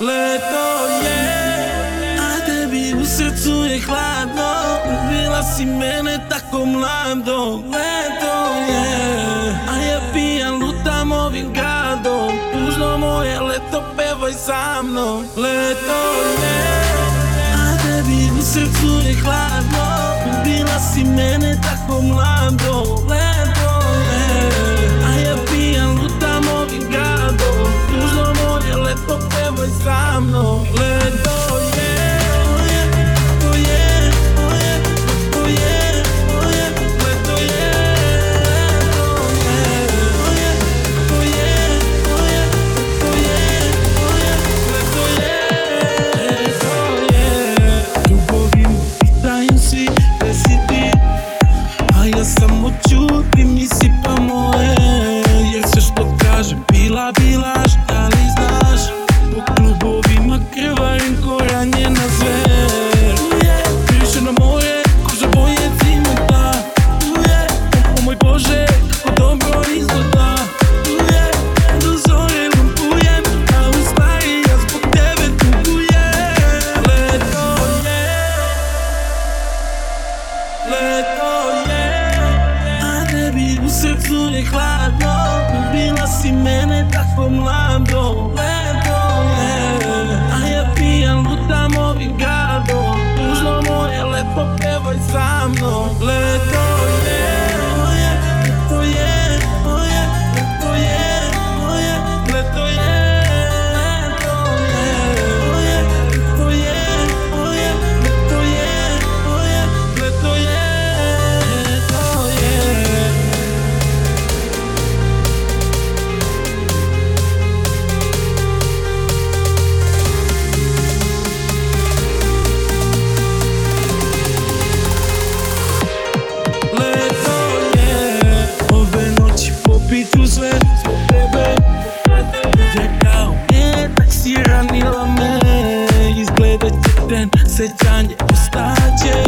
Leto je a tebi u srcu je hladno Bila si mene tako mlado Leto je a ja pijan lutam ovim gradom Tužno moje leto pevaj za mnom Leto je a tebi u srcu je hladno Bila si mene tako mlado Leto da sam u čudnim i sipamo, e, jer sve što kaže bila, bila hladno Bila si mene tako mlada. Kiedy ci ten sycianie ustacie